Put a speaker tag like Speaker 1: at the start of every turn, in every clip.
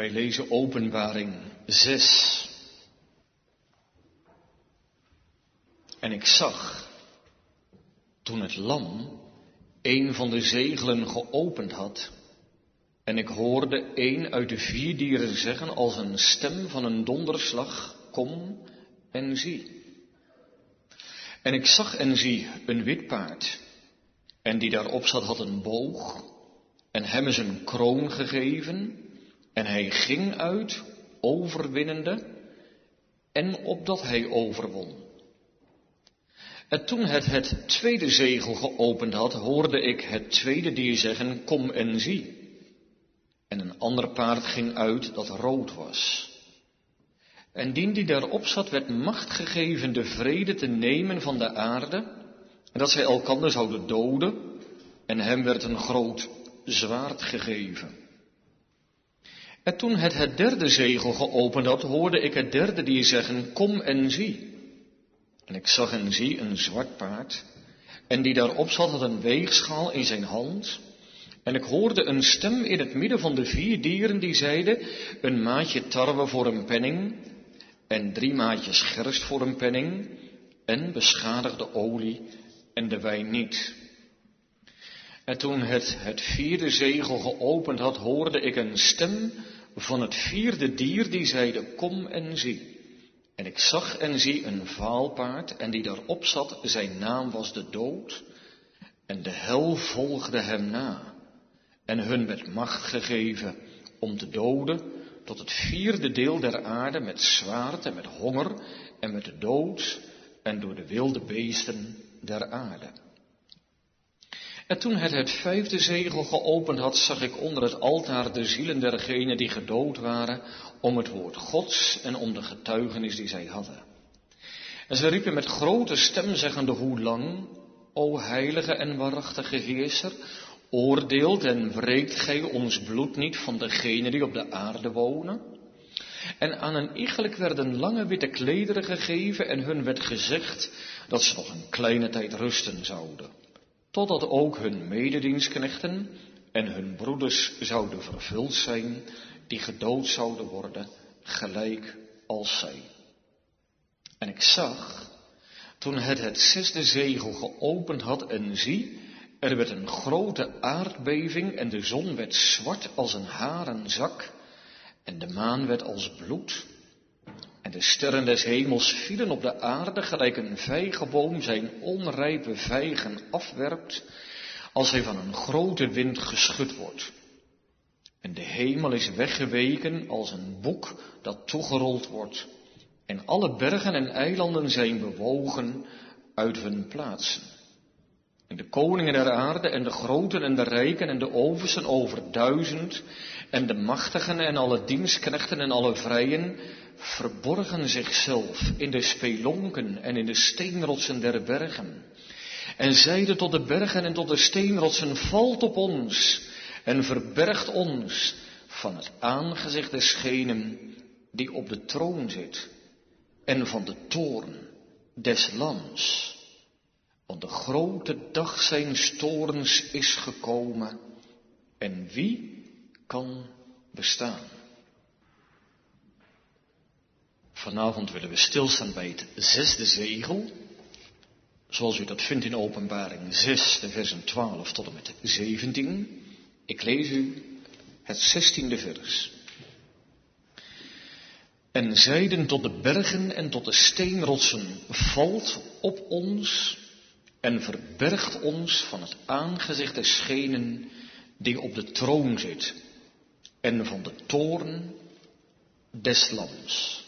Speaker 1: Wij lezen Openbaring 6. En ik zag, toen het lam een van de zegelen geopend had, en ik hoorde een uit de vier dieren zeggen als een stem van een donderslag, kom en zie. En ik zag en zie een wit paard, en die daarop zat had een boog, en hem is een kroon gegeven, en hij ging uit, overwinnende, en opdat hij overwon. En toen het het tweede zegel geopend had, hoorde ik het tweede dier zeggen, kom en zie. En een ander paard ging uit dat rood was. En dien die daarop zat, werd macht gegeven de vrede te nemen van de aarde, en dat zij elkander zouden doden, en hem werd een groot zwaard gegeven. En toen het het derde zegel geopend had, hoorde ik het derde die zeggen, kom en zie. En ik zag en zie een zwart paard, en die daarop zat had een weegschaal in zijn hand, en ik hoorde een stem in het midden van de vier dieren die zeiden, een maatje tarwe voor een penning, en drie maatjes gerst voor een penning, en beschadigde olie en de wijn niet. En toen het het vierde zegel geopend had, hoorde ik een stem van het vierde dier die zeide, kom en zie. En ik zag en zie een vaalpaard, en die daarop zat, zijn naam was de dood, en de hel volgde hem na. En hun werd macht gegeven om te doden tot het vierde deel der aarde met zwaard en met honger en met de dood en door de wilde beesten der aarde. En toen het het vijfde zegel geopend had, zag ik onder het altaar de zielen dergenen die gedood waren om het woord Gods en om de getuigenis die zij hadden. En ze riepen met grote stem zeggende, hoe lang, o heilige en waarachtige Heerser, oordeelt en wreekt gij ons bloed niet van degenen die op de aarde wonen? En aan een iegelijk werden lange witte klederen gegeven en hun werd gezegd dat ze nog een kleine tijd rusten zouden totdat ook hun mededienstknechten en hun broeders zouden vervuld zijn, die gedood zouden worden, gelijk als zij. En ik zag, toen het het zesde zegel geopend had en zie, er werd een grote aardbeving en de zon werd zwart als een haren zak en de maan werd als bloed en de sterren des hemels vielen op de aarde gelijk een vijgenboom zijn onrijpe vijgen afwerpt als hij van een grote wind geschud wordt. En de hemel is weggeweken als een boek dat toegerold wordt. En alle bergen en eilanden zijn bewogen uit hun plaatsen. En de koningen der aarde en de groten en de rijken en de oversten over duizend en de machtigen en alle dienstknechten en alle vrijen verborgen zichzelf in de spelonken en in de steenrotsen der bergen. En zeiden tot de bergen en tot de steenrotsen, valt op ons en verbergt ons van het aangezicht des schenen die op de troon zit en van de toorn des lams. Want de grote dag zijn storens is gekomen en wie kan bestaan? Vanavond willen we stilstaan bij het zesde zegel, zoals u dat vindt in Openbaring 6, de versen 12 tot en met 17. Ik lees u het zestiende vers. En zeiden tot de bergen en tot de steenrotsen, valt op ons en verbergt ons van het aangezicht des schenen die op de troon zit en van de toorn des lams.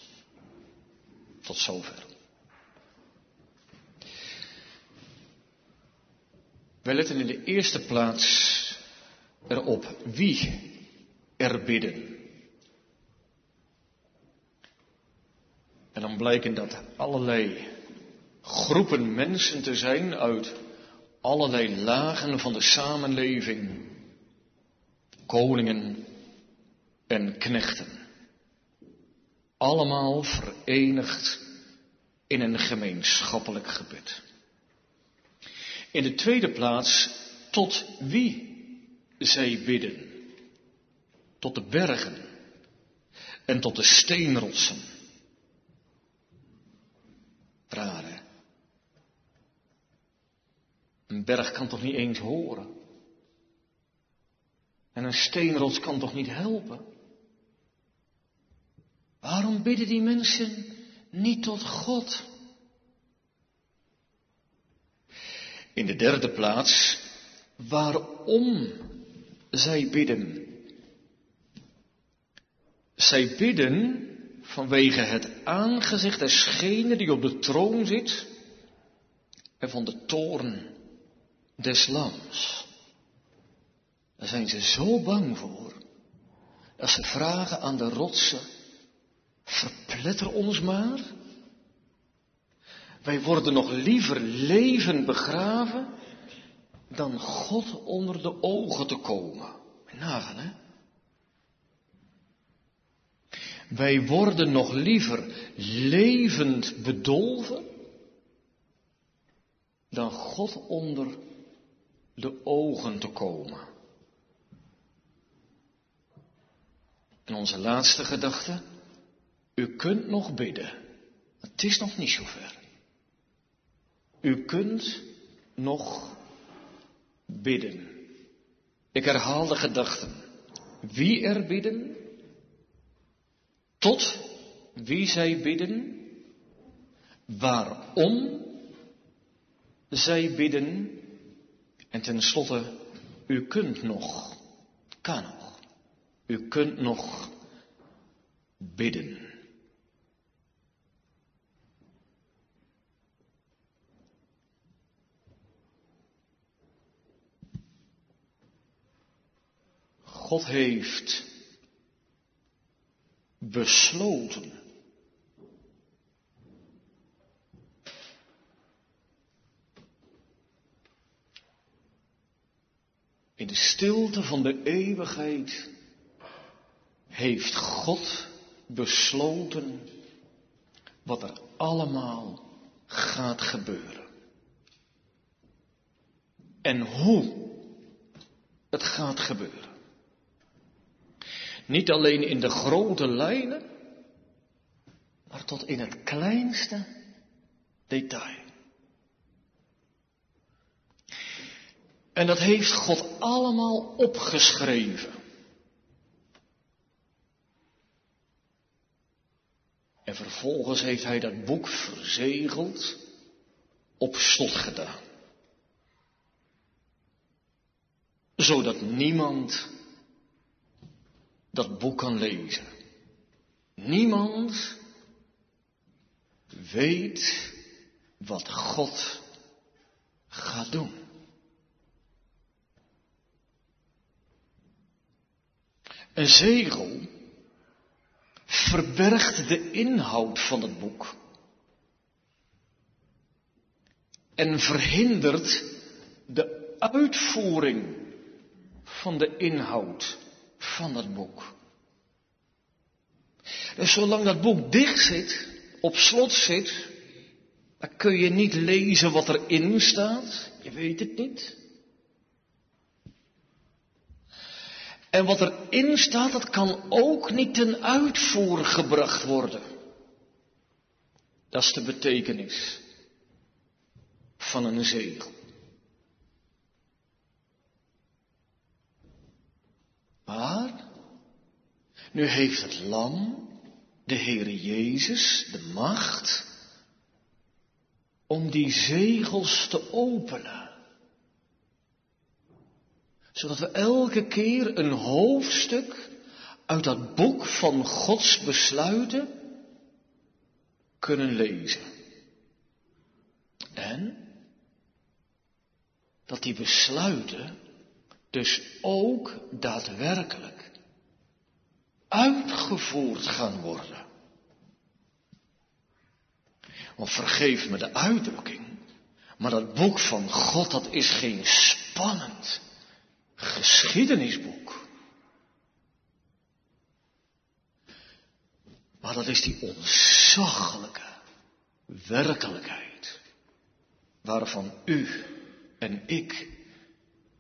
Speaker 1: Tot zover. Wij letten in de eerste plaats erop wie er bidden. En dan blijken dat allerlei groepen mensen te zijn uit allerlei lagen van de samenleving, koningen en knechten. Allemaal verenigd in een gemeenschappelijk gebed. In de tweede plaats, tot wie zij bidden. Tot de bergen en tot de steenrotsen. Raar? Een berg kan toch niet eens horen? En een steenrots kan toch niet helpen? Waarom bidden die mensen niet tot God? In de derde plaats, waarom zij bidden. Zij bidden vanwege het aangezicht desgene die op de troon zit en van de toorn des lams. Daar zijn ze zo bang voor, dat ze vragen aan de rotsen, verpletter ons maar. Wij worden nog liever levend begraven dan God onder de ogen te komen. Nagaan, hè? Wij worden nog liever levend bedolven dan God onder de ogen te komen. En onze laatste gedachte, u kunt nog bidden. Het is nog niet zover. U kunt nog bidden. Ik herhaal de gedachten. Wie er bidden, tot wie zij bidden, waarom zij bidden en tenslotte, u kunt nog, kan nog, u kunt nog bidden. God heeft besloten. In de stilte van de eeuwigheid heeft God besloten wat er allemaal gaat gebeuren. En hoe het gaat gebeuren. Niet alleen in de grote lijnen, maar tot in het kleinste detail. En dat heeft God allemaal opgeschreven. En vervolgens heeft hij dat boek verzegeld, op slot gedaan. Zodat niemand dat boek kan lezen. Niemand weet wat God gaat doen. Een zegel verbergt de inhoud van het boek en verhindert de uitvoering van de inhoud van dat boek. Dus zolang dat boek dicht zit, op slot zit, dan kun je niet lezen wat erin staat. Je weet het niet. En wat erin staat, dat kan ook niet ten uitvoer gebracht worden. Dat is de betekenis van een zegel. Maar, nu heeft het lam, de Heere Jezus, de macht om die zegels te openen. Zodat we elke keer een hoofdstuk uit dat boek van Gods besluiten kunnen lezen. En dat die besluiten dus ook daadwerkelijk uitgevoerd gaan worden. Want vergeef me de uitdrukking, maar dat boek van God, dat is geen spannend geschiedenisboek. Maar dat is die onzaggelijke werkelijkheid waarvan u en ik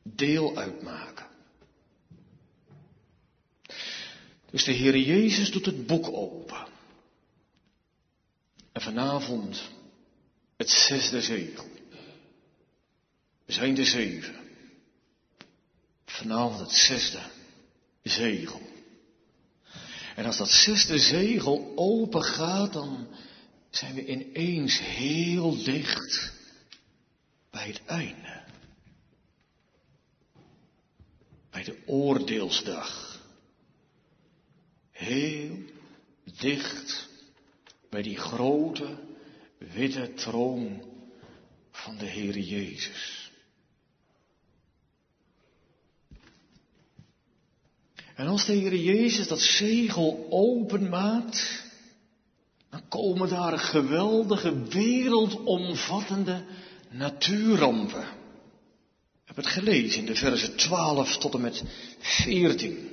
Speaker 1: deel uitmaken. Dus de Heer Jezus doet het boek open. En vanavond het zesde zegel. We zijn de zeven. Vanavond het zesde zegel. En als dat zesde zegel open gaat, dan zijn we ineens heel dicht bij het einde. Bij de oordeelsdag. Heel dicht bij die grote witte troon van de Heere Jezus. En als de Heere Jezus dat zegel openmaakt, dan komen daar geweldige wereldomvattende natuurrampen. Heb het gelezen in de versen 12 tot en met 14.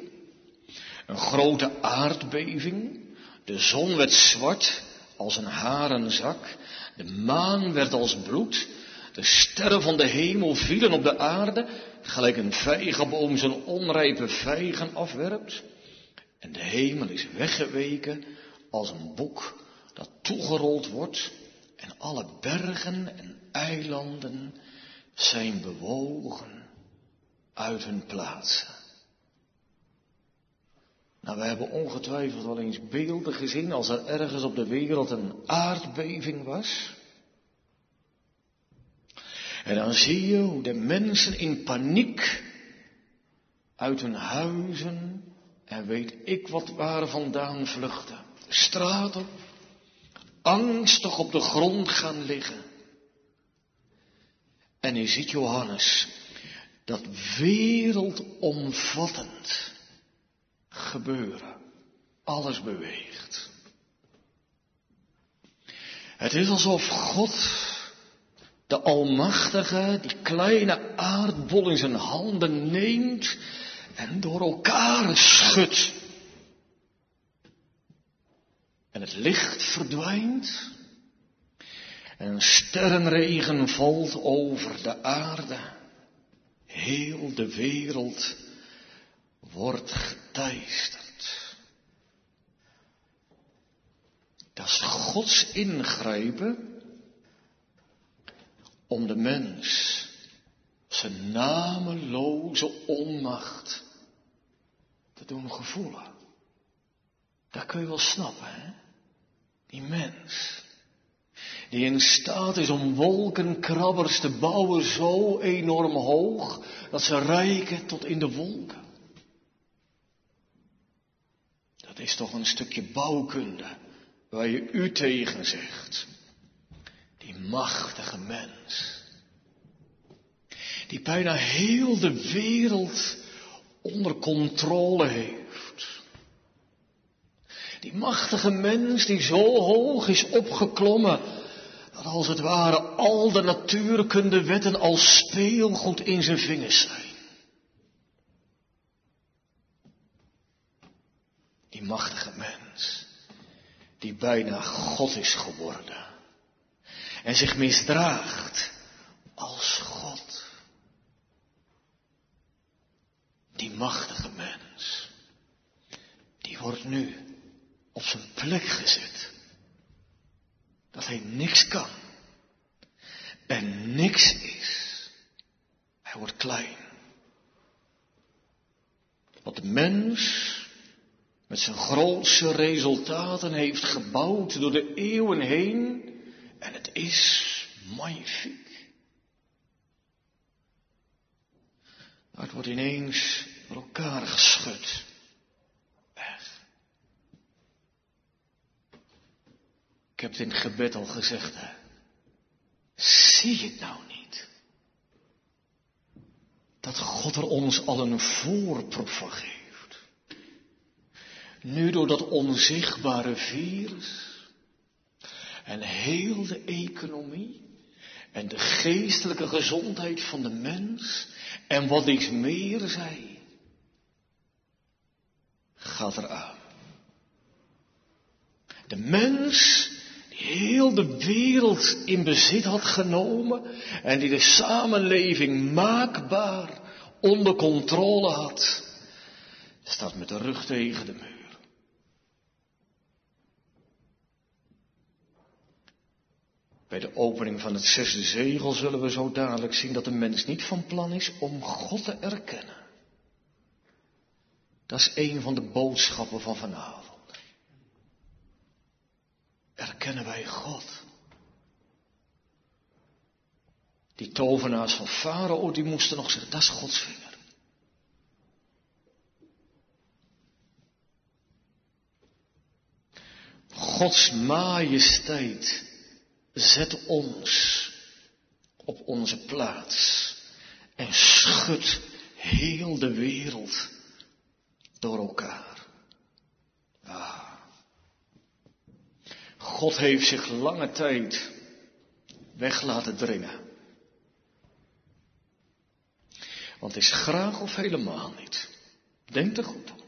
Speaker 1: Een grote aardbeving, de zon werd zwart als een harenzak, de maan werd als bloed, de sterren van de hemel vielen op de aarde, gelijk een vijgenboom zijn onrijpe vijgen afwerpt. En de hemel is weggeweken als een boek dat toegerold wordt en alle bergen en eilanden zijn bewogen uit hun plaatsen. Nou, we hebben ongetwijfeld wel eens beelden gezien als er ergens op de wereld een aardbeving was. En dan zie je hoe de mensen in paniek uit hun huizen en weet ik wat waar vandaan vluchten. Straten, angstig op de grond gaan liggen. En je ziet Johannes, dat wereldomvattend gebeuren. Alles beweegt. Het is alsof God, de Almachtige, die kleine aardbol in zijn handen neemt en door elkaar schudt. En het licht verdwijnt. En sterrenregen valt over de aarde. Heel de wereld wordt geteisterd. Dat is Gods ingrijpen om de mens zijn nameloze onmacht te doen gevoelen. Dat kun je wel snappen, hè? Die mens. Die in staat is om wolkenkrabbers te bouwen zo enorm hoog dat ze rijken tot in de wolken. Dat is toch een stukje bouwkunde waar je u tegen zegt. Die machtige mens. Die bijna heel de wereld onder controle heeft. Die machtige mens die zo hoog is opgeklommen als het ware al de natuurkunde wetten als speelgoed in zijn vingers zijn. Die machtige mens, die bijna God is geworden en zich misdraagt als God. Die machtige mens, die wordt nu op zijn plek gezet. Dat hij niks kan en niks is. Hij wordt klein. Wat de mens met zijn grootste resultaten heeft gebouwd door de eeuwen heen. En het is magnifiek. Maar het wordt ineens door elkaar geschud. Weg. Ik heb het in gebed al gezegd, hè. Zie je het nou niet? Dat God er ons al een voorproef van geeft. Nu door dat onzichtbare virus en heel de economie en de geestelijke gezondheid van de mens en wat iets meer zij, gaat eraan. De mens heel de wereld in bezit had genomen en die de samenleving maakbaar onder controle had, staat met de rug tegen de muur. Bij de opening van het zesde zegel zullen we zo dadelijk zien dat de mens niet van plan is om God te erkennen. Dat is een van de boodschappen van vanavond. Erkennen wij God? Die tovenaars van Farao, die moesten nog zeggen, dat is Gods vinger. Gods majesteit zet ons op onze plaats en schudt heel de wereld door elkaar. Ah. God heeft zich lange tijd weg laten dringen. Want het is graag of helemaal niet. Denk er goed om.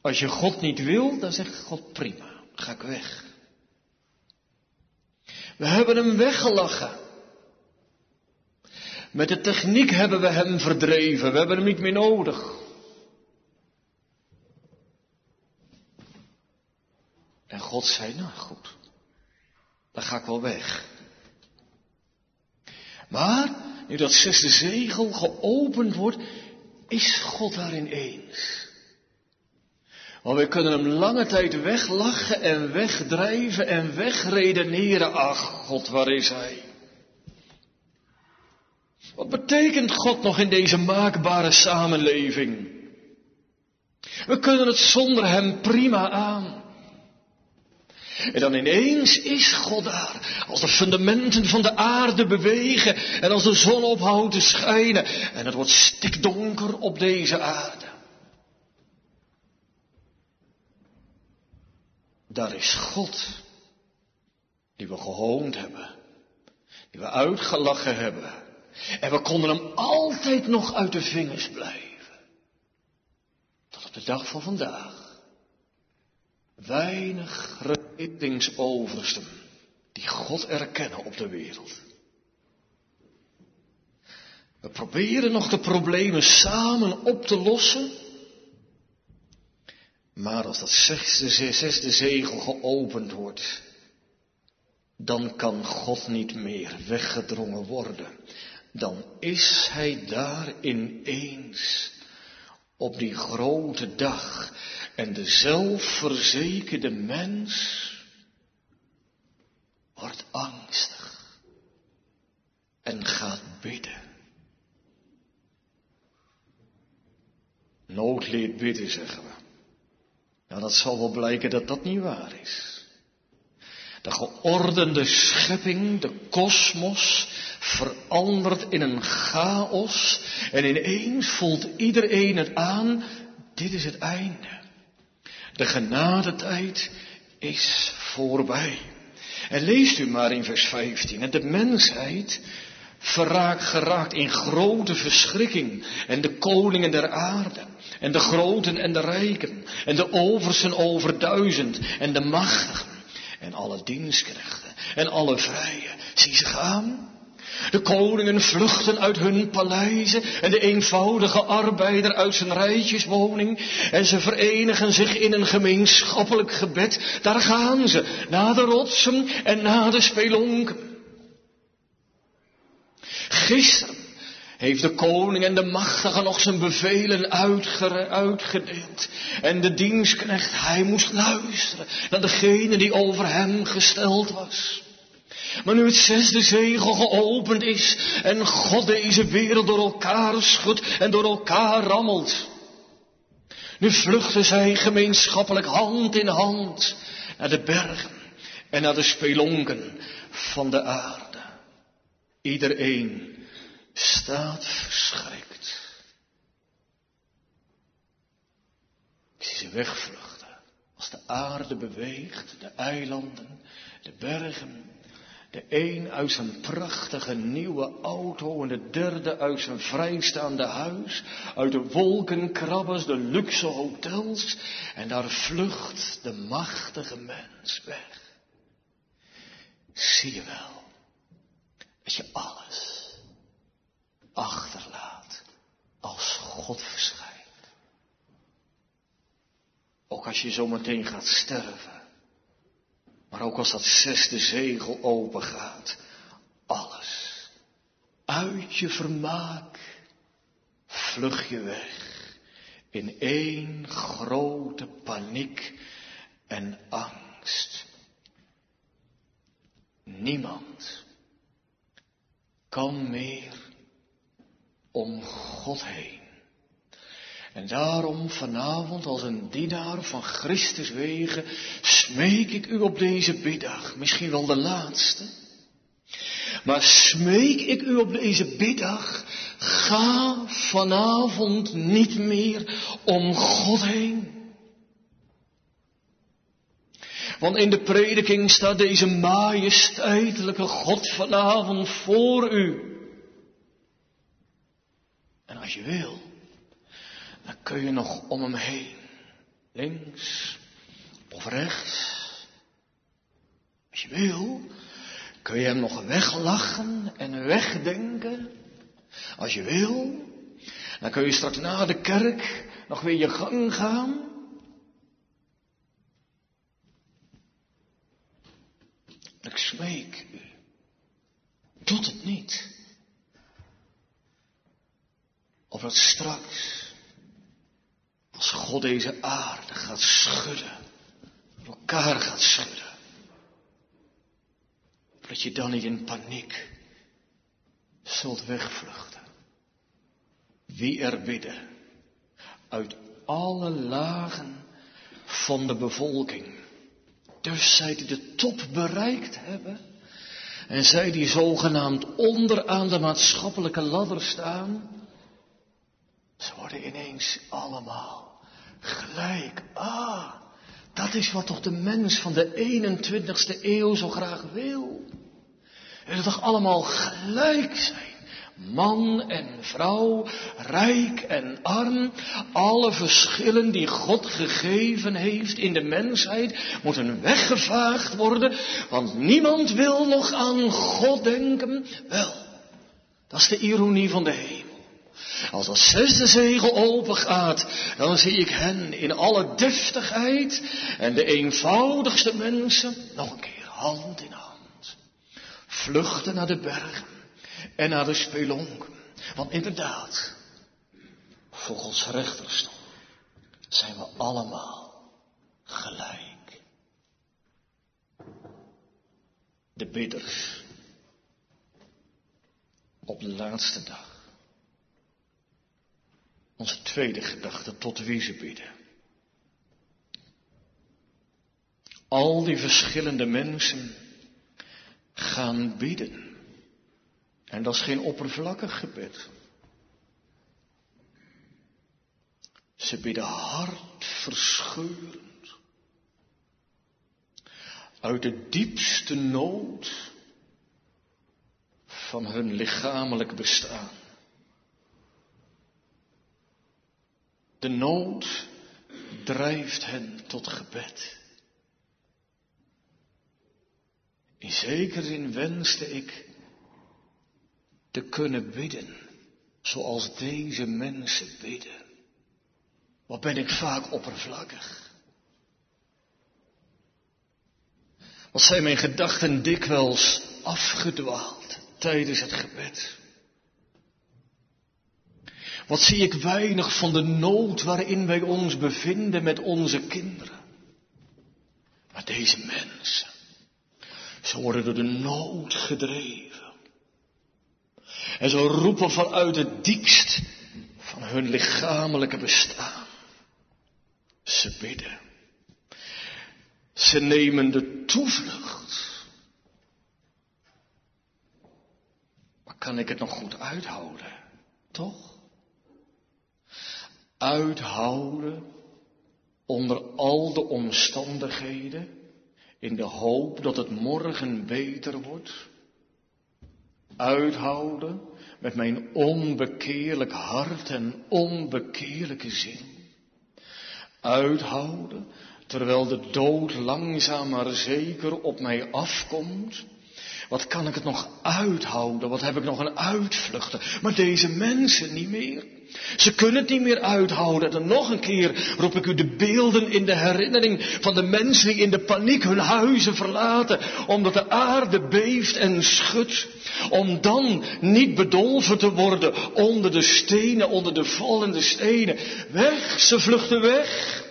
Speaker 1: Als je God niet wil, dan zegt God prima, ga ik weg. We hebben hem weggelachen. Met de techniek hebben we hem verdreven, we hebben hem niet meer nodig. En God zei, nou goed, dan ga ik wel weg. Maar, nu dat zesde zegel geopend wordt, is God daarin eens. Want we kunnen hem lange tijd weglachen en wegdrijven en wegredeneren. Ach, God, waar is hij? Wat betekent God nog in deze maakbare samenleving? We kunnen het zonder hem prima aan. En dan ineens is God daar. Als de fundamenten van de aarde bewegen en als de zon ophoudt te schijnen. En het wordt stikdonker op deze aarde. Daar is God. Die we gehoond hebben. Die we uitgelachen hebben. En we konden hem altijd nog uit de vingers blijven. Tot op de dag van vandaag. Weinig reddingsoversten die God erkennen op de wereld. We proberen nog de problemen samen op te lossen. Maar als dat zesde, zesde zegel geopend wordt, dan kan God niet meer weggedrongen worden. Dan is Hij daar ineens op die grote dag. En de zelfverzekerde mens wordt angstig en gaat bidden. Nood leert bidden, zeggen we. Nou, dat zal wel blijken dat dat niet waar is. De geordende schepping, de kosmos, verandert in een chaos en ineens voelt iedereen het aan, dit is het einde. De genadetijd is voorbij. En leest u maar in vers 15. En de mensheid verraakt, geraakt in grote verschrikking. En de koningen der aarde. En de groten en de rijken. En de oversten over duizend. En de machtigen. En alle dienstknechten. En alle vrije. Zie ze gaan. De koningen vluchten uit hun paleizen en de eenvoudige arbeider uit zijn rijtjeswoning. En ze verenigen zich in een gemeenschappelijk gebed. Daar gaan ze, na de rotsen en na de spelonken. Gisteren heeft de koning en de machtige nog zijn bevelen uitgedeeld. En de dienstknecht, hij moest luisteren naar degene die over hem gesteld was. Maar nu het zesde zegel geopend is en God deze wereld door elkaar schudt en door elkaar rammelt. Nu vluchten zij gemeenschappelijk hand in hand naar de bergen en naar de spelonken van de aarde. Iedereen staat verschrikt. Ik zie ze wegvluchten. Als de aarde beweegt, de eilanden, de bergen, de een uit zijn prachtige nieuwe auto en de derde uit zijn vrijstaande huis. Uit de wolkenkrabbers, de luxe hotels. En daar vlucht de machtige mens weg. Zie je wel dat je alles achterlaat als God verschijnt. Ook als je zometeen gaat sterven. Maar ook als dat zesde zegel open gaat, alles uit je vermaak vlug je weg in één grote paniek en angst. Niemand kan meer om God heen. En daarom vanavond als een dienaar van Christus wegen smeek ik u op deze biddag, misschien wel de laatste. Maar smeek ik u op deze biddag, ga vanavond niet meer om God heen. Want in de prediking staat deze majesteitelijke God vanavond voor u. Als je wil, dan kun je nog om hem heen. Links of rechts. Als je wil, kun je hem nog weglachen en wegdenken. Als je wil, dan kun je straks na de kerk nog weer je gang gaan. Ik smeek u, doet het niet. Of dat straks, als God deze aarde gaat schudden, elkaar gaat schudden, dat je dan niet in paniek zult wegvluchten. Wie er bidden uit alle lagen van de bevolking. Dus zij die de top bereikt hebben en zij die zogenaamd onderaan de maatschappelijke ladder staan, ze worden ineens allemaal gelijk. Ah, dat is wat toch de mens van de 21ste eeuw zo graag wil. Willen toch allemaal gelijk zijn. Man en vrouw, rijk en arm, alle verschillen die God gegeven heeft in de mensheid moeten weggevaagd worden, want niemand wil nog aan God denken. Wel, dat is de ironie van de hemel. Als dat zesde zegel open gaat, dan zie ik hen in alle deftigheid en de eenvoudigste mensen nog een keer hand in hand. Vluchten naar de bergen en naar de spelonken. Want inderdaad, volgens rechterstoel zijn we allemaal gelijk. De bidders op de laatste dag. Onze tweede gedachte, tot wie ze bidden. Al die verschillende mensen gaan bidden. En dat is geen oppervlakkig gebed. Ze bidden hartverscheurend. Uit de diepste nood van hun lichamelijk bestaan. De nood drijft hen tot gebed. In zekere zin wenste ik te kunnen bidden, zoals deze mensen bidden. Wat ben ik vaak oppervlakkig? Wat zijn mijn gedachten dikwijls afgedwaald tijdens het gebed? Wat zie ik weinig van de nood waarin wij ons bevinden met onze kinderen. Maar deze mensen, ze worden door de nood gedreven. En ze roepen vanuit het diepst van hun lichamelijke bestaan. Ze bidden. Ze nemen de toevlucht. Maar kan ik het nog goed uithouden? Toch? Uithouden onder al de omstandigheden, in de hoop dat het morgen beter wordt. Uithouden met mijn onbekeerlijk hart en onbekeerlijke zin. Uithouden terwijl de dood langzaam maar zeker op mij afkomt, Wat kan ik het nog uithouden? Wat heb ik nog een uitvluchten? Maar deze mensen niet meer. Ze kunnen het niet meer uithouden. En nog een keer roep ik u de beelden in de herinnering van de mensen die in de paniek hun huizen verlaten, omdat de aarde beeft en schudt. Om dan niet bedolven te worden onder de stenen, onder de vallende stenen. Weg, ze vluchten weg.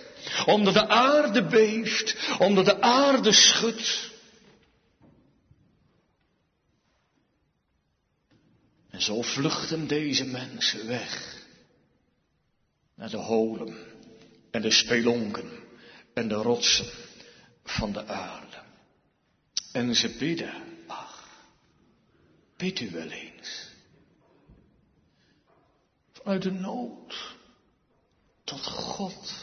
Speaker 1: Omdat de aarde beeft, omdat de aarde schudt. Zo vluchten deze mensen weg naar de holen en de spelonken en de rotsen van de aarde. En ze bidden, ach, bid u wel eens. Vanuit de nood tot God.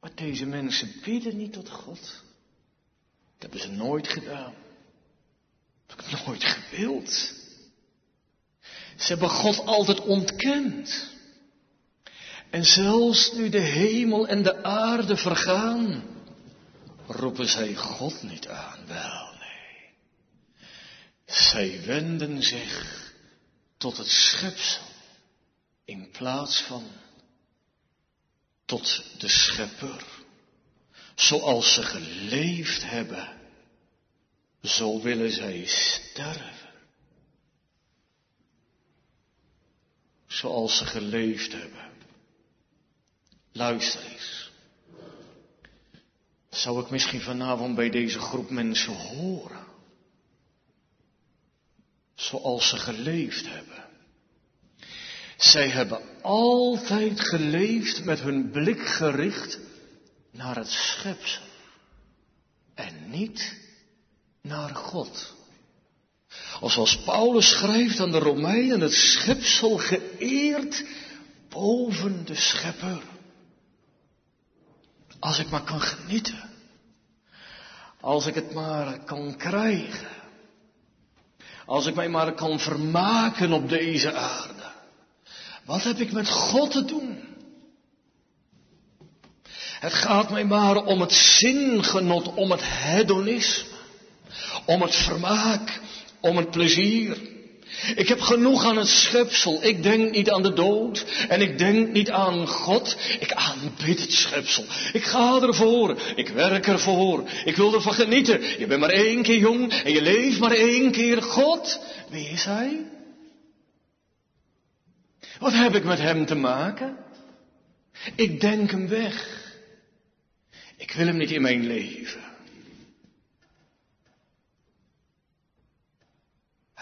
Speaker 1: Maar deze mensen bidden niet tot God. Dat hebben ze nooit gedaan. Heb ik nooit gewild. Ze hebben God altijd ontkend. En zelfs nu de hemel en de aarde vergaan, roepen zij God niet aan. Wel, nee. Zij wenden zich tot het schepsel in plaats van tot de schepper. Zoals ze geleefd hebben, zo willen zij sterven. zoals ze geleefd hebben. Luister eens. Zou ik misschien vanavond bij deze groep mensen horen? Zoals ze geleefd hebben. Zij hebben altijd geleefd met hun blik gericht naar het schepsel en niet naar God. Zoals Paulus schrijft aan de Romeinen, het schepsel geëerd boven de schepper. Als ik maar kan genieten. Als ik het maar kan krijgen. Als ik mij maar kan vermaken op deze aarde. Wat heb ik met God te doen? Het gaat mij maar om het zingenot, om het hedonisme, om het vermaak, om het plezier. Ik heb genoeg aan het schepsel. Ik denk niet aan de dood. En ik denk niet aan God. Ik aanbid het schepsel. Ik ga ervoor. Ik werk ervoor. Ik wil ervan genieten. Je bent maar één keer jong en je leeft maar één keer. God, wie is hij? Wat heb ik met hem te maken? Ik denk hem weg. Ik wil hem niet in mijn leven.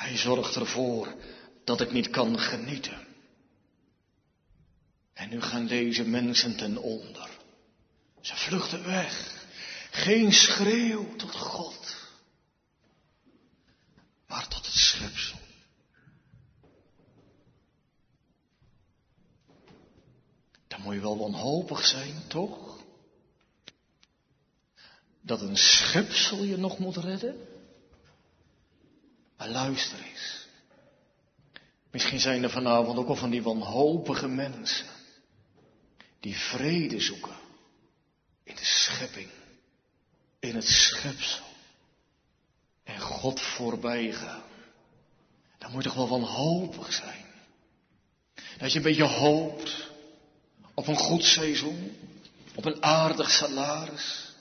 Speaker 1: Hij zorgt ervoor dat ik niet kan genieten. En nu gaan deze mensen ten onder. Ze vluchten weg. Geen schreeuw tot God, maar tot het schepsel. Dan moet je wel wanhopig zijn, toch? Dat een schepsel je nog moet redden? Maar luister eens. Misschien zijn er vanavond ook al van die wanhopige mensen. Die vrede zoeken. In de schepping. In het schepsel. En God voorbij gaan. Dan moet je toch wel wanhopig zijn. Dat je een beetje hoopt. Op een goed seizoen. Op een aardig salaris.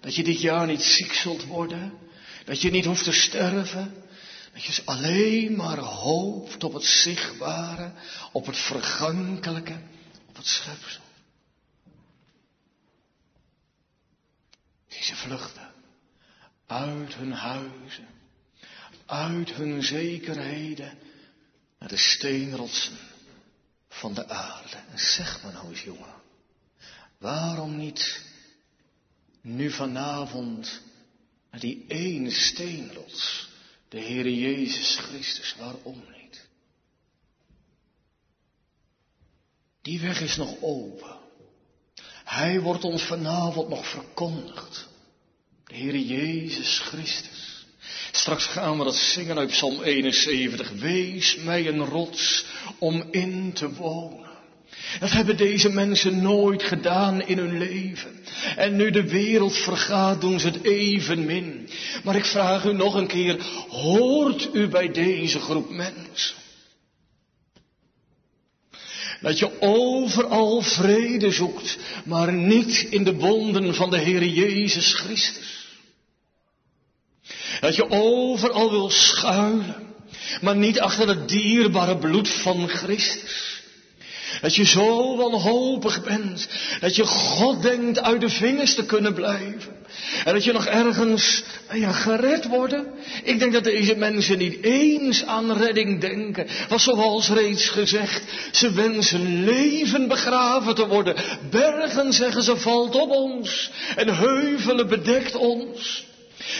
Speaker 1: Dat je dit jaar niet ziek zult worden. Dat je niet hoeft te sterven. Dat je alleen maar hoopt op het zichtbare, op het vergankelijke, op het schepsel. Deze vluchten uit hun huizen, uit hun zekerheden naar de steenrotsen van de aarde. En zeg maar nou eens jongen, waarom niet nu vanavond naar die ene steenrots de Heere Jezus Christus, waarom niet? Die weg is nog open. Hij wordt ons vanavond nog verkondigd. De Heere Jezus Christus. Straks gaan we dat zingen uit Psalm 71. Wees mij een rots om in te wonen. Dat hebben deze mensen nooit gedaan in hun leven. En nu de wereld vergaat, doen ze het evenmin. Maar ik vraag u nog een keer, hoort u bij deze groep mensen? Dat je overal vrede zoekt, maar niet in de wonden van de Heer Jezus Christus. Dat je overal wil schuilen, maar niet achter het dierbare bloed van Christus. Dat je zo wanhopig bent. Dat je God denkt uit de vingers te kunnen blijven. En dat je nog ergens ja, gered worden. Ik denk dat deze mensen niet eens aan redding denken. Want zoals reeds gezegd, ze wensen leven begraven te worden. Bergen, zeggen ze, valt op ons. En heuvelen bedekt ons.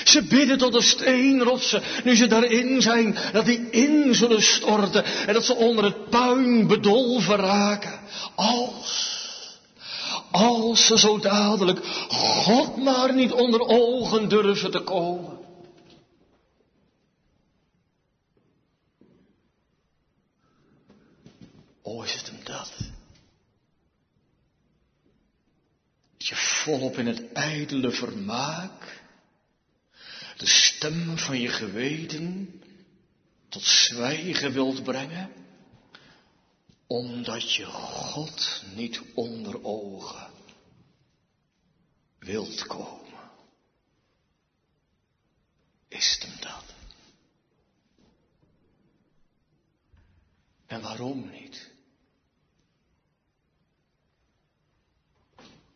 Speaker 1: Ze bidden tot de steenrotsen, nu ze daarin zijn, dat die in zullen storten en dat ze onder het puin bedolven raken. Als, als ze zo dadelijk God maar niet onder ogen durven te komen. O, is het hem dat? Dat je volop in het ijdele vermaak de stem van je geweten tot zwijgen wilt brengen, omdat je God niet onder ogen wilt komen. Is het hem dat? En waarom niet?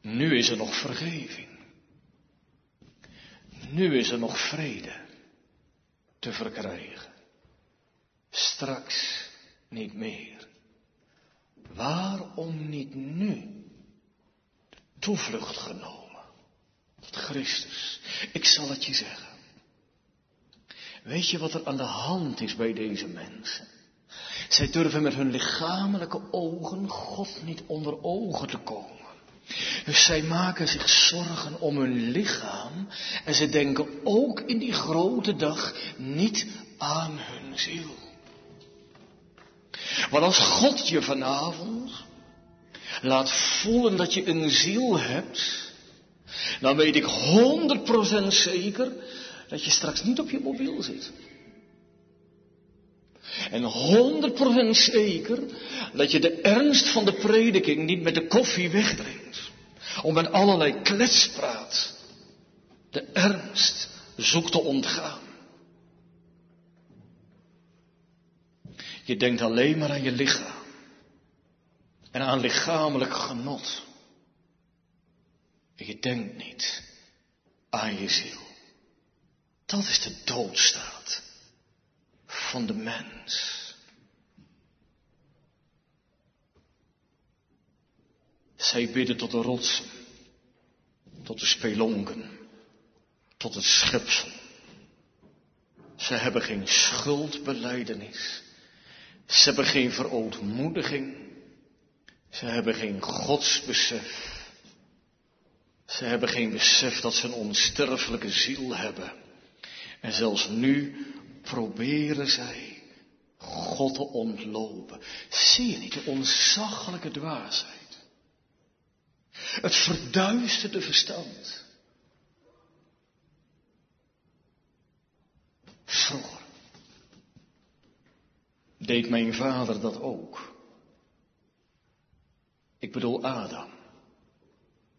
Speaker 1: Nu is er nog vergeving. Nu is er nog vrede te verkrijgen. Straks niet meer. Waarom niet nu de toevlucht genomen tot Christus? Ik zal het je zeggen. Weet je wat er aan de hand is bij deze mensen? Zij durven met hun lichamelijke ogen God niet onder ogen te komen. Dus zij maken zich zorgen om hun lichaam en ze denken ook in die grote dag niet aan hun ziel. Want als God je vanavond laat voelen dat je een ziel hebt, dan weet ik 100% zeker dat je straks niet op je mobiel zit. En 100% zeker dat je de ernst van de prediking niet met de koffie wegdringt. Om met allerlei kletspraat de ernst zoekt te ontgaan. Je denkt alleen maar aan je lichaam. En aan lichamelijk genot. En je denkt niet aan je ziel. Dat is de doodstaat van de mens. Zij bidden tot de rotsen, tot de spelonken, tot het schepsel. Ze hebben geen schuldbeleidenis. Ze hebben geen verootmoediging. Ze hebben geen godsbesef. Ze hebben geen besef dat ze een onsterfelijke ziel hebben. En zelfs nu proberen zij God te ontlopen. Zie je niet de onzaglijke dwaasheid? Het verduisterde verstand. Vroeger deed mijn vader dat ook. Ik bedoel Adam.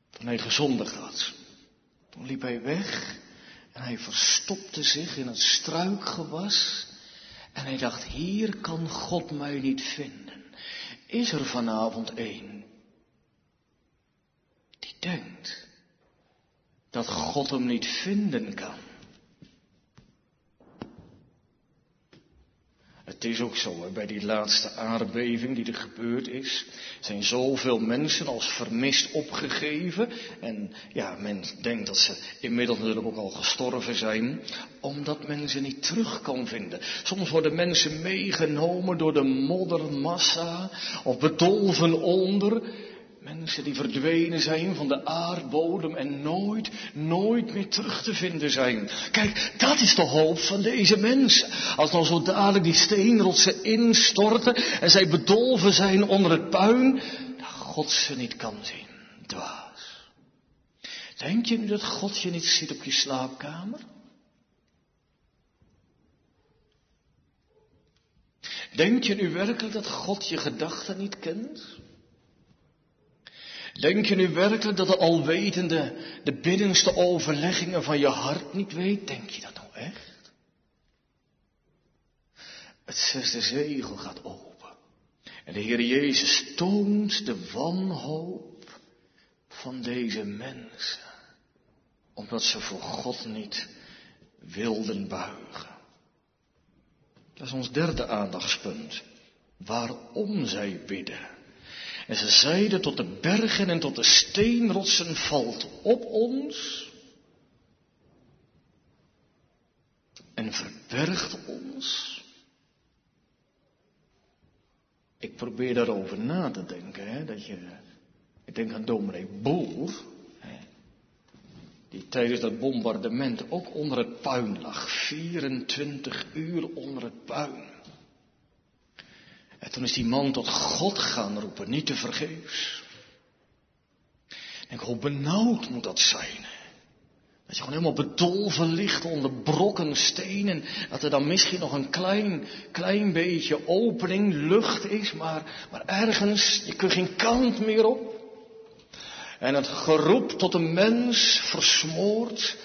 Speaker 1: Toen hij gezondigd had. Toen liep hij weg en hij verstopte zich in het struikgewas. En hij dacht, hier kan God mij niet vinden. Is er vanavond één die denkt dat God hem niet vinden kan? Het is ook zo, bij die laatste aardbeving die er gebeurd is, zijn zoveel mensen als vermist opgegeven. En ja, men denkt dat ze inmiddels natuurlijk ook al gestorven zijn, omdat men ze niet terug kan vinden. Soms worden mensen meegenomen door de moddermassa of bedolven onder. Mensen die verdwenen zijn van de aardbodem en nooit, nooit meer terug te vinden zijn. Kijk, dat is de hoop van deze mensen. Als dan zo dadelijk die steenrotsen instorten en zij bedolven zijn onder het puin, dat God ze niet kan zien. Dwaas. Denk je nu dat God je niet ziet op je slaapkamer? Denk je nu werkelijk dat God je gedachten niet kent? Denk je nu werkelijk dat de alwetende de binnenste overleggingen van je hart niet weet? Denk je dat nou echt? Het zesde zegel gaat open. En de Heer Jezus toont de wanhoop van deze mensen. Omdat ze voor God niet wilden buigen. Dat is ons derde aandachtspunt. Waarom zij bidden. En ze zeiden tot de bergen en tot de steenrotsen valt op ons en verbergt ons. Ik probeer daarover na te denken, hè, dat je, ik denk aan dominee Boer, hè, die tijdens dat bombardement ook onder het puin lag, 24 uur onder het puin. En toen is die man tot God gaan roepen, niet te vergeefs. Denk, hoe benauwd moet dat zijn? Dat je gewoon helemaal bedolven ligt onder brokken steen en dat er dan misschien nog een klein, klein beetje opening, lucht is, maar, maar ergens, je kunt geen kant meer op. En het geroep tot een mens versmoord.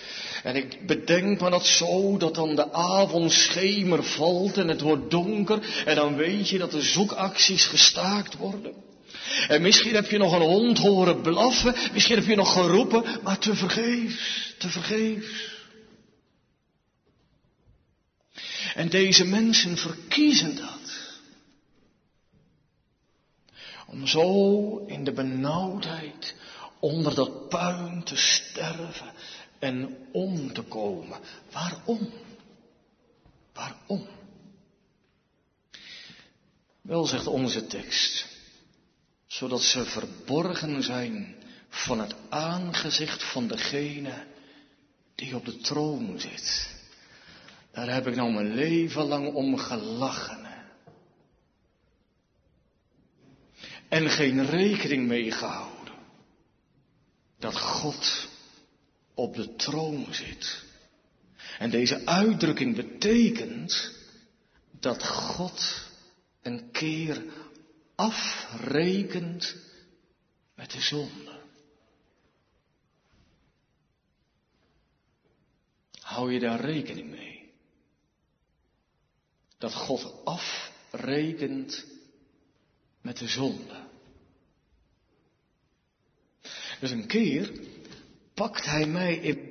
Speaker 1: En ik bedenk me dat zo, dat dan de avondschemer valt en het wordt donker. En dan weet je dat de zoekacties gestaakt worden. En misschien heb je nog een hond horen blaffen, misschien heb je nog geroepen, maar te vergeefs, te vergeefs. En deze mensen verkiezen dat. Om zo in de benauwdheid onder dat puin te sterven en om te komen. Waarom? Waarom? Wel zegt onze tekst, zodat ze verborgen zijn van het aangezicht van degene die op de troon zit. Daar heb ik nou mijn leven lang om gelachen. En geen rekening mee gehouden. Dat God op de troon zit. En deze uitdrukking betekent dat God een keer afrekent met de zonde. Hou je daar rekening mee? Dat God afrekent met de zonde. Dus een keer pakt hij mij in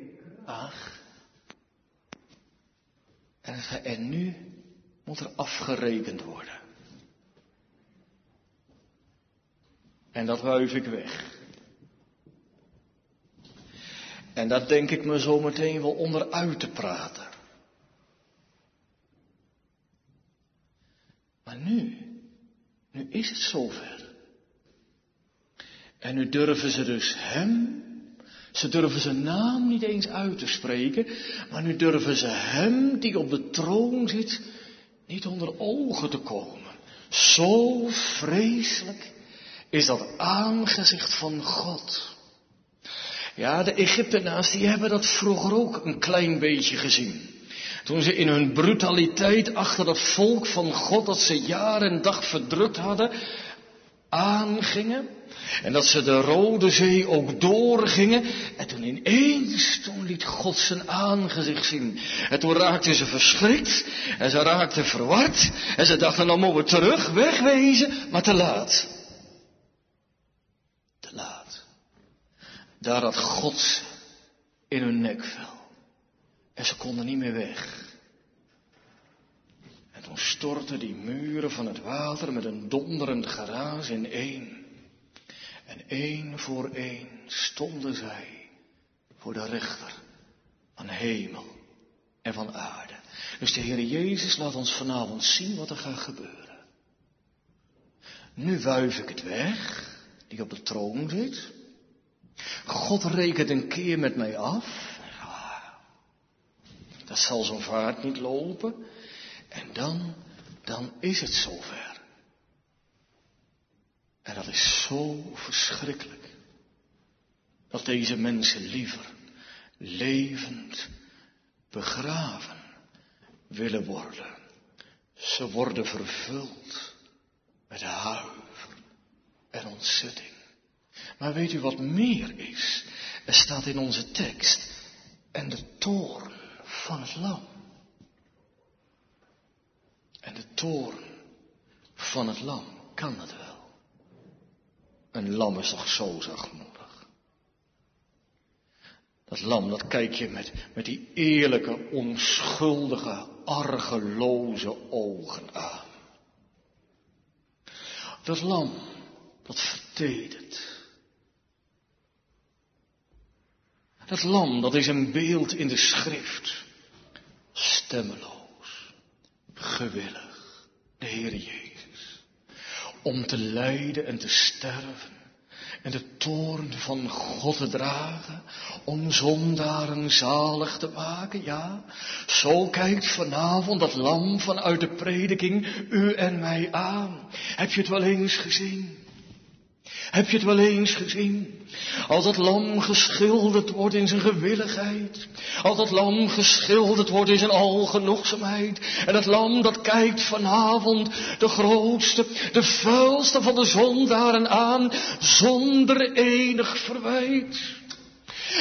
Speaker 1: zegt en nu moet er afgerekend worden. En dat wuif ik weg. En dat denk ik me zo meteen wel onderuit te praten. Maar nu, nu is het zover. En nu durven ze dus hem, ze durven zijn naam niet eens uit te spreken, maar nu durven ze hem die op de troon zit niet onder ogen te komen. Zo vreselijk is dat aangezicht van God. Ja, de Egyptenaars die hebben dat vroeger ook een klein beetje gezien. Toen ze in hun brutaliteit achter dat volk van God dat ze jaar en dag verdrukt hadden, aangingen. En dat ze de Rode Zee ook doorgingen. En toen ineens, toen liet God zijn aangezicht zien. En toen raakten ze verschrikt. En ze raakten verward. En ze dachten, dan moeten we terug, wegwezen. Maar te laat. Te laat. Daar had God in hun nekvel. En ze konden niet meer weg. En toen stortten die muren van het water met een donderend geraas in één. En één voor één stonden zij voor de rechter van hemel en van aarde. Dus de Heer Jezus laat ons vanavond zien wat er gaat gebeuren. Nu wuif ik het weg, die op de troon zit. God rekent een keer met mij af. Dat zal zo'n vaart niet lopen. En dan, dan is het zover. En dat is zo verschrikkelijk. dat deze mensen liever levend begraven willen worden. Ze worden vervuld met huiver en ontzetting. Maar weet u wat meer is? Er staat in onze tekst, en de toorn van het lam. En de toorn van het lam, kan het wel? Een lam is toch zo zachtmoedig? Dat lam, dat kijk je met, met die eerlijke, onschuldige, argeloze ogen aan. Dat lam, dat vertedert. Dat lam, dat is een beeld in de schrift. Stemmeloos, gewillig, de Heer Jezus. Om te lijden en te sterven en de toorn van God te dragen, om zondaren zalig te maken, ja. Zo kijkt vanavond dat lam vanuit de prediking u en mij aan. Heb je het wel eens gezien? Heb je het wel eens gezien? Als dat lam geschilderd wordt in zijn gewilligheid. Als dat lam geschilderd wordt in zijn algenoegzaamheid. En dat lam dat kijkt vanavond de grootste, de vuilste van de zondaren aan. Zonder enig verwijt.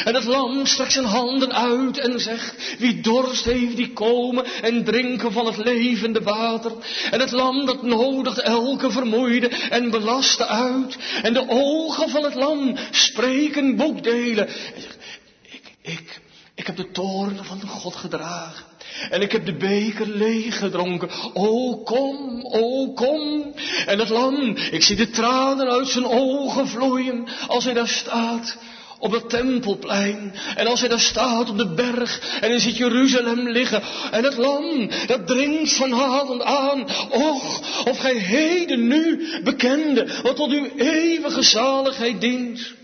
Speaker 1: En het lam strekt zijn handen uit en zegt, wie dorst heeft die komen en drinken van het levende water. En het lam dat nodigt elke vermoeide en belaste uit. En de ogen van het lam spreken boekdelen. En zegt, ik, ik, ik heb de toorn van God gedragen. En ik heb de beker leeggedronken. O kom, o kom. En het lam, ik zie de tranen uit zijn ogen vloeien als hij daar staat op het tempelplein. En als hij daar staat op de berg en dan ziet Jeruzalem liggen. En het lam, dat dringt vanavond aan. Och, of gij heden nu bekende wat tot uw eeuwige zaligheid dient.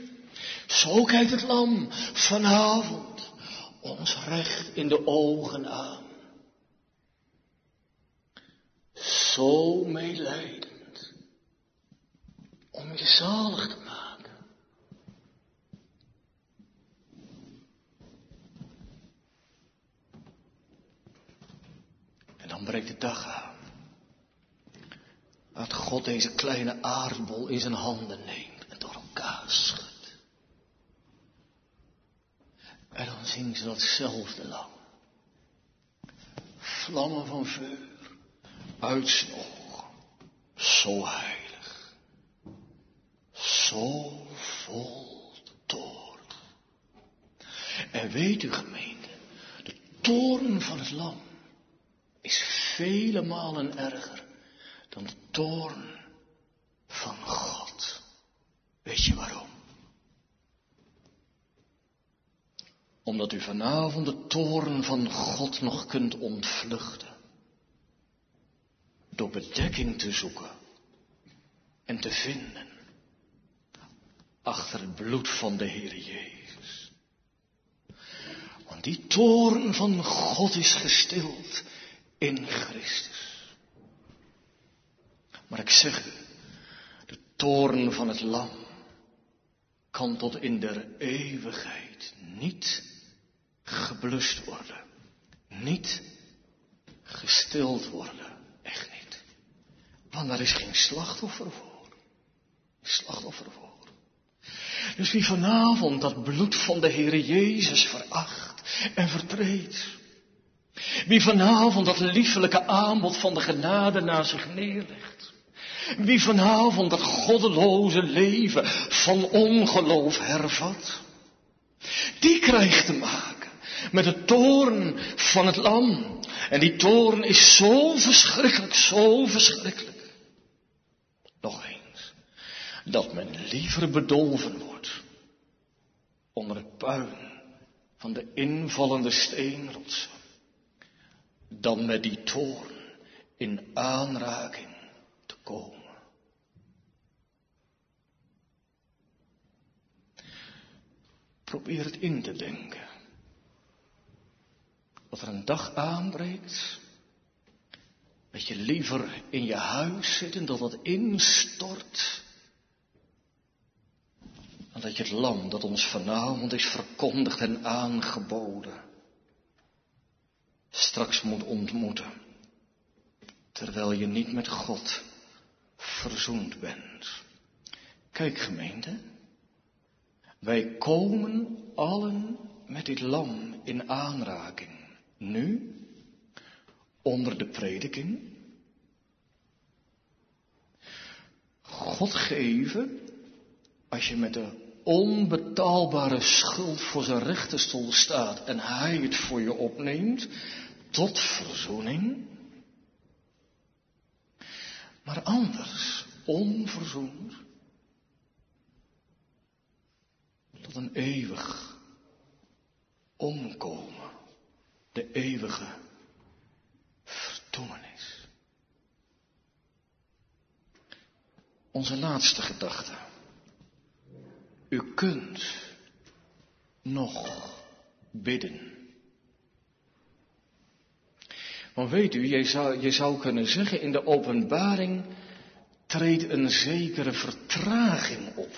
Speaker 1: Zo kijkt het lam vanavond ons recht in de ogen aan. Zo meelijdend om je zalig te maken. Dan breekt de dag aan. Dat God deze kleine aardbol in zijn handen neemt en door elkaar schudt. En dan zien ze datzelfde lam. Vlammen van vuur uit zijn ogen. Zo heilig. Zo vol toorn. En weet u gemeente, de toorn van het lam is vele malen erger dan de toorn van God. Weet je waarom? Omdat u vanavond de toorn van God nog kunt ontvluchten. Door bedekking te zoeken en te vinden achter het bloed van de Heer Jezus. Want die toorn van God is gestild in Christus. Maar ik zeg u, de toorn van het lam kan tot in der eeuwigheid niet geblust worden, niet gestild worden, echt niet. Want daar is geen slachtoffer voor. Slachtoffer voor. Dus wie vanavond dat bloed van de Heere Jezus veracht en vertreedt, wie vanavond dat liefelijke aanbod van de genade naar zich neerlegt. Wie vanavond dat goddeloze leven van ongeloof hervat. Die krijgt te maken met de toorn van het lam. En die toorn is zo verschrikkelijk, zo verschrikkelijk. Nog eens. Dat men liever bedolven wordt onder het puin van de invallende steenrotsen dan met die toorn in aanraking te komen. Probeer het in te denken. Dat er een dag aanbreekt, dat je liever in je huis zit en dat het instort, maar dat je het lam dat ons vanavond is verkondigd en aangeboden, straks moet ontmoeten, terwijl je niet met God verzoend bent. Kijk gemeente, wij komen allen met dit lam in aanraking. Nu, onder de prediking. God geven, als je met de onbetaalbare schuld voor zijn rechterstoel staat en hij het voor je opneemt, tot verzoening. Maar anders, onverzoend, tot een eeuwig omkomen, de eeuwige verdoemenis. Onze laatste gedachte. U kunt nog bidden. Maar weet u, je zou, je zou kunnen zeggen, in de openbaring treedt een zekere vertraging op.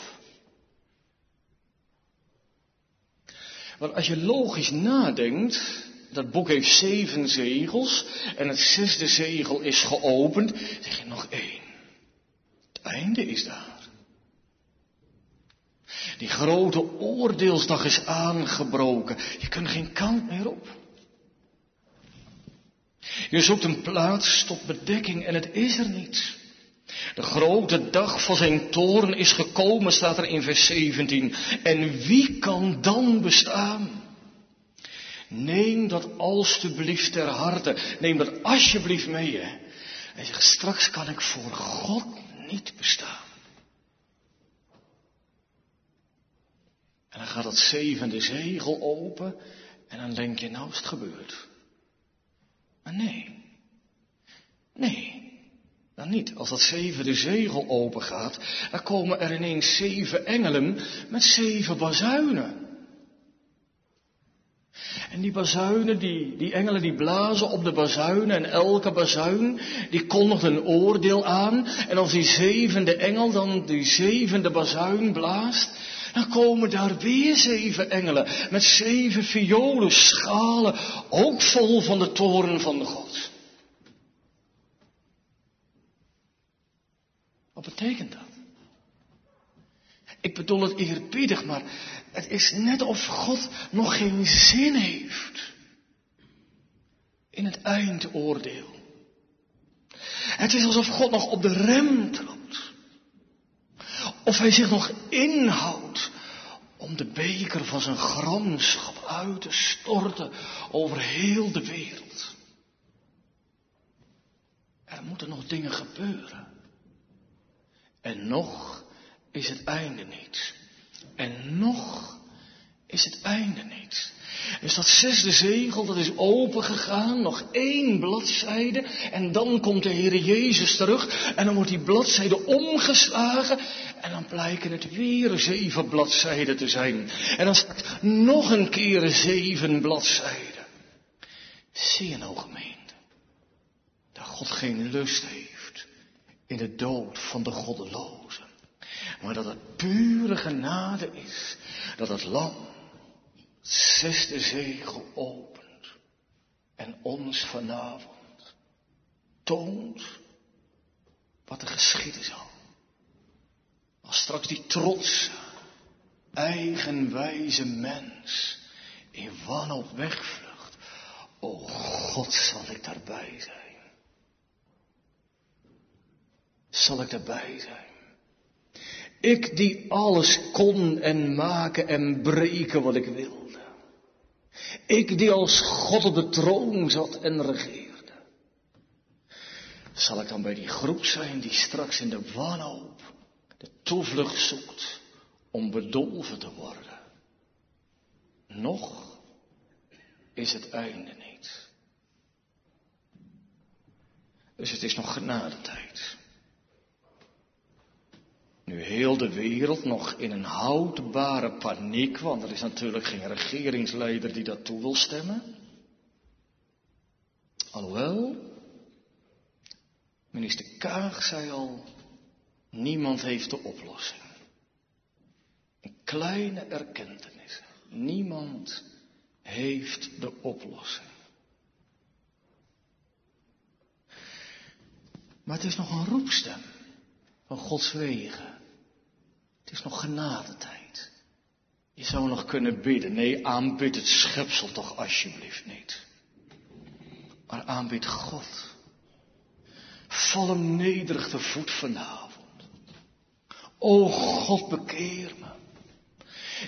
Speaker 1: Want als je logisch nadenkt, dat boek heeft zeven zegels en het zesde zegel is geopend, zeg je nog één. Het einde is daar. Die grote oordeelsdag is aangebroken. Je kunt geen kant meer op. Je zoekt een plaats tot bedekking en het is er niet. De grote dag van zijn toren is gekomen, staat er in vers 17. En wie kan dan bestaan? Neem dat alstublieft ter harte. Neem dat alsjeblieft mee. Hè. Hij zegt, straks kan ik voor God niet bestaan. En dan gaat dat zevende zegel open en dan denk je, nou is het gebeurd. Maar nee. Nee. Dan niet. Als dat zevende zegel open gaat, dan komen er ineens zeven engelen met zeven bazuinen. En die bazuinen, die, die engelen die blazen op de bazuinen en elke bazuin die kondigt een oordeel aan. En als die zevende engel dan die zevende bazuin blaast, dan komen daar weer zeven engelen met zeven violen schalen, ook vol van de toren van God. Wat betekent dat? Ik bedoel het eerbiedig, maar het is net of God nog geen zin heeft in het eindoordeel. Het is alsof God nog op de rem. Of hij zich nog inhoudt om de beker van zijn gramschap uit te storten over heel de wereld. Er moeten nog dingen gebeuren. En nog is het einde niet. En nog is het einde niet. Dus dat zesde zegel, dat is opengegaan, nog één bladzijde, en dan komt de Heer Jezus terug, en dan wordt die bladzijde omgeslagen, en dan blijken het weer zeven bladzijden te zijn. En dan staat nog een keer zeven bladzijden. Zie je nou gemeente, dat God geen lust heeft in de dood van de goddelozen. Maar dat het pure genade is. Dat het het zesde zegel opent. En ons vanavond toont wat er geschieden zal. Als straks die trotse, eigenwijze mens in wanhoop wegvlucht. O God, zal ik daarbij zijn. Zal ik daarbij zijn. Ik die alles kon en maken en breken wat ik wilde. Ik die als God op de troon zat en regeerde. Zal ik dan bij die groep zijn die straks in de wanhoop de toevlucht zoekt om bedolven te worden? Nog is het einde niet. Dus het is nog genadetijd. Nu heel de wereld nog in een houdbare paniek, want er is natuurlijk geen regeringsleider die dat toe wil stemmen. Alhoewel, minister Kaag zei al, niemand heeft de oplossing. En Kleine erkentenissen. Niemand heeft de oplossing. Maar het is nog een roepstem van Gods wegen. Het is nog genadetijd. Je zou nog kunnen bidden. Nee, aanbid het schepsel toch alsjeblieft niet. Maar aanbid God. Val nederig te voet vanavond. O God, bekeer me.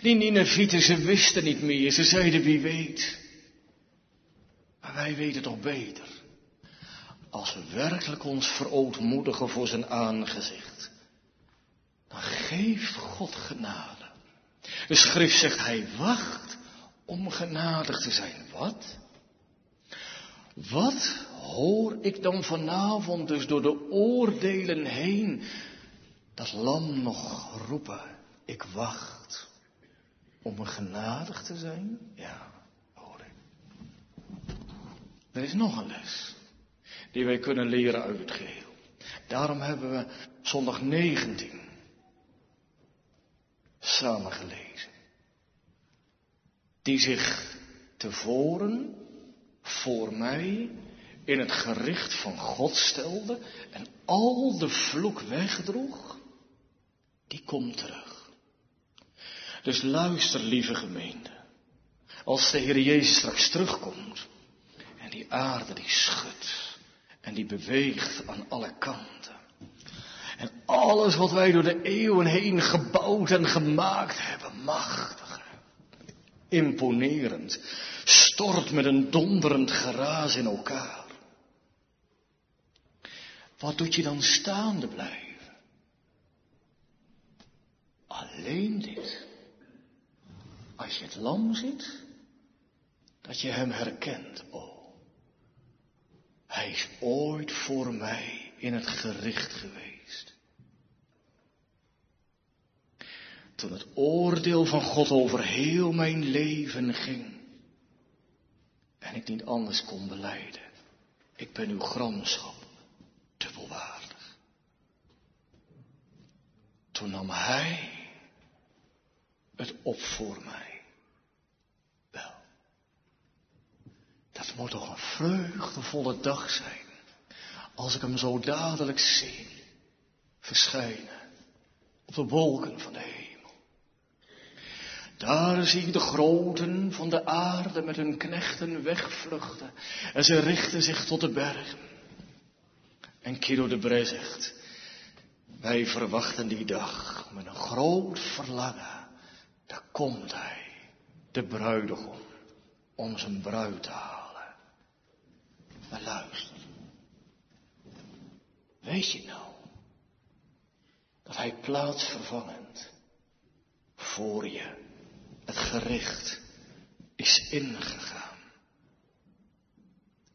Speaker 1: Die Ninevieten, ze wisten niet meer. Ze zeiden wie weet. Maar wij weten toch beter. Als we werkelijk ons verootmoedigen voor zijn aangezicht. Dan geeft God genade. De schrift zegt hij wacht om genadig te zijn. Wat? Wat hoor ik dan vanavond dus door de oordelen heen dat lam nog roepen, ik wacht om genadig te zijn? Ja, hoor ik. Er is nog een les die wij kunnen leren uit het geheel. Daarom hebben we zondag 19 samen gelezen. Die zich tevoren voor mij in het gericht van God stelde en al de vloek wegdroeg, die komt terug. Dus luister, lieve gemeente, als de Heer Jezus straks terugkomt en die aarde die schudt en die beweegt aan alle kanten. En alles wat wij door de eeuwen heen gebouwd en gemaakt hebben, machtig, imponerend, stort met een donderend geraas in elkaar. Wat doet je dan staande blijven? Alleen dit. Als je het lam ziet, dat je hem herkent. Oh, hij is ooit voor mij in het gericht geweest. Toen het oordeel van God over heel mijn leven ging. En ik niet anders kon beleiden. Ik ben uw gramschap dubbelwaardig. Toen nam hij het op voor mij. Wel, dat moet toch een vreugdevolle dag zijn. Als ik hem zo dadelijk zie verschijnen op de wolken van de hemel. Daar zie ik de groten van de aarde met hun knechten wegvluchten. En ze richten zich tot de bergen. En Kilo de Bre zegt, wij verwachten die dag met een groot verlangen. Daar komt hij, de bruidegom, om zijn bruid te halen. Maar luister, weet je nou dat hij plaatsvervangend voor je het gericht is ingegaan.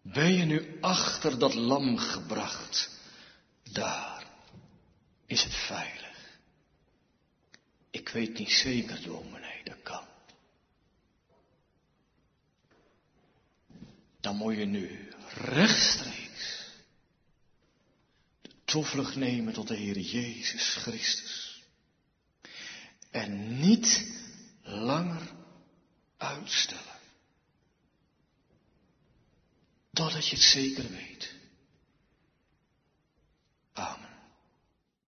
Speaker 1: Ben je nu achter dat lam gebracht? Daar is het veilig. Ik weet niet zeker, dominee, dat kan. Dan moet je nu rechtstreeks de toevlucht nemen tot de Heer Jezus Christus. En niet langer uitstellen. Totdat je het zeker weet. Amen.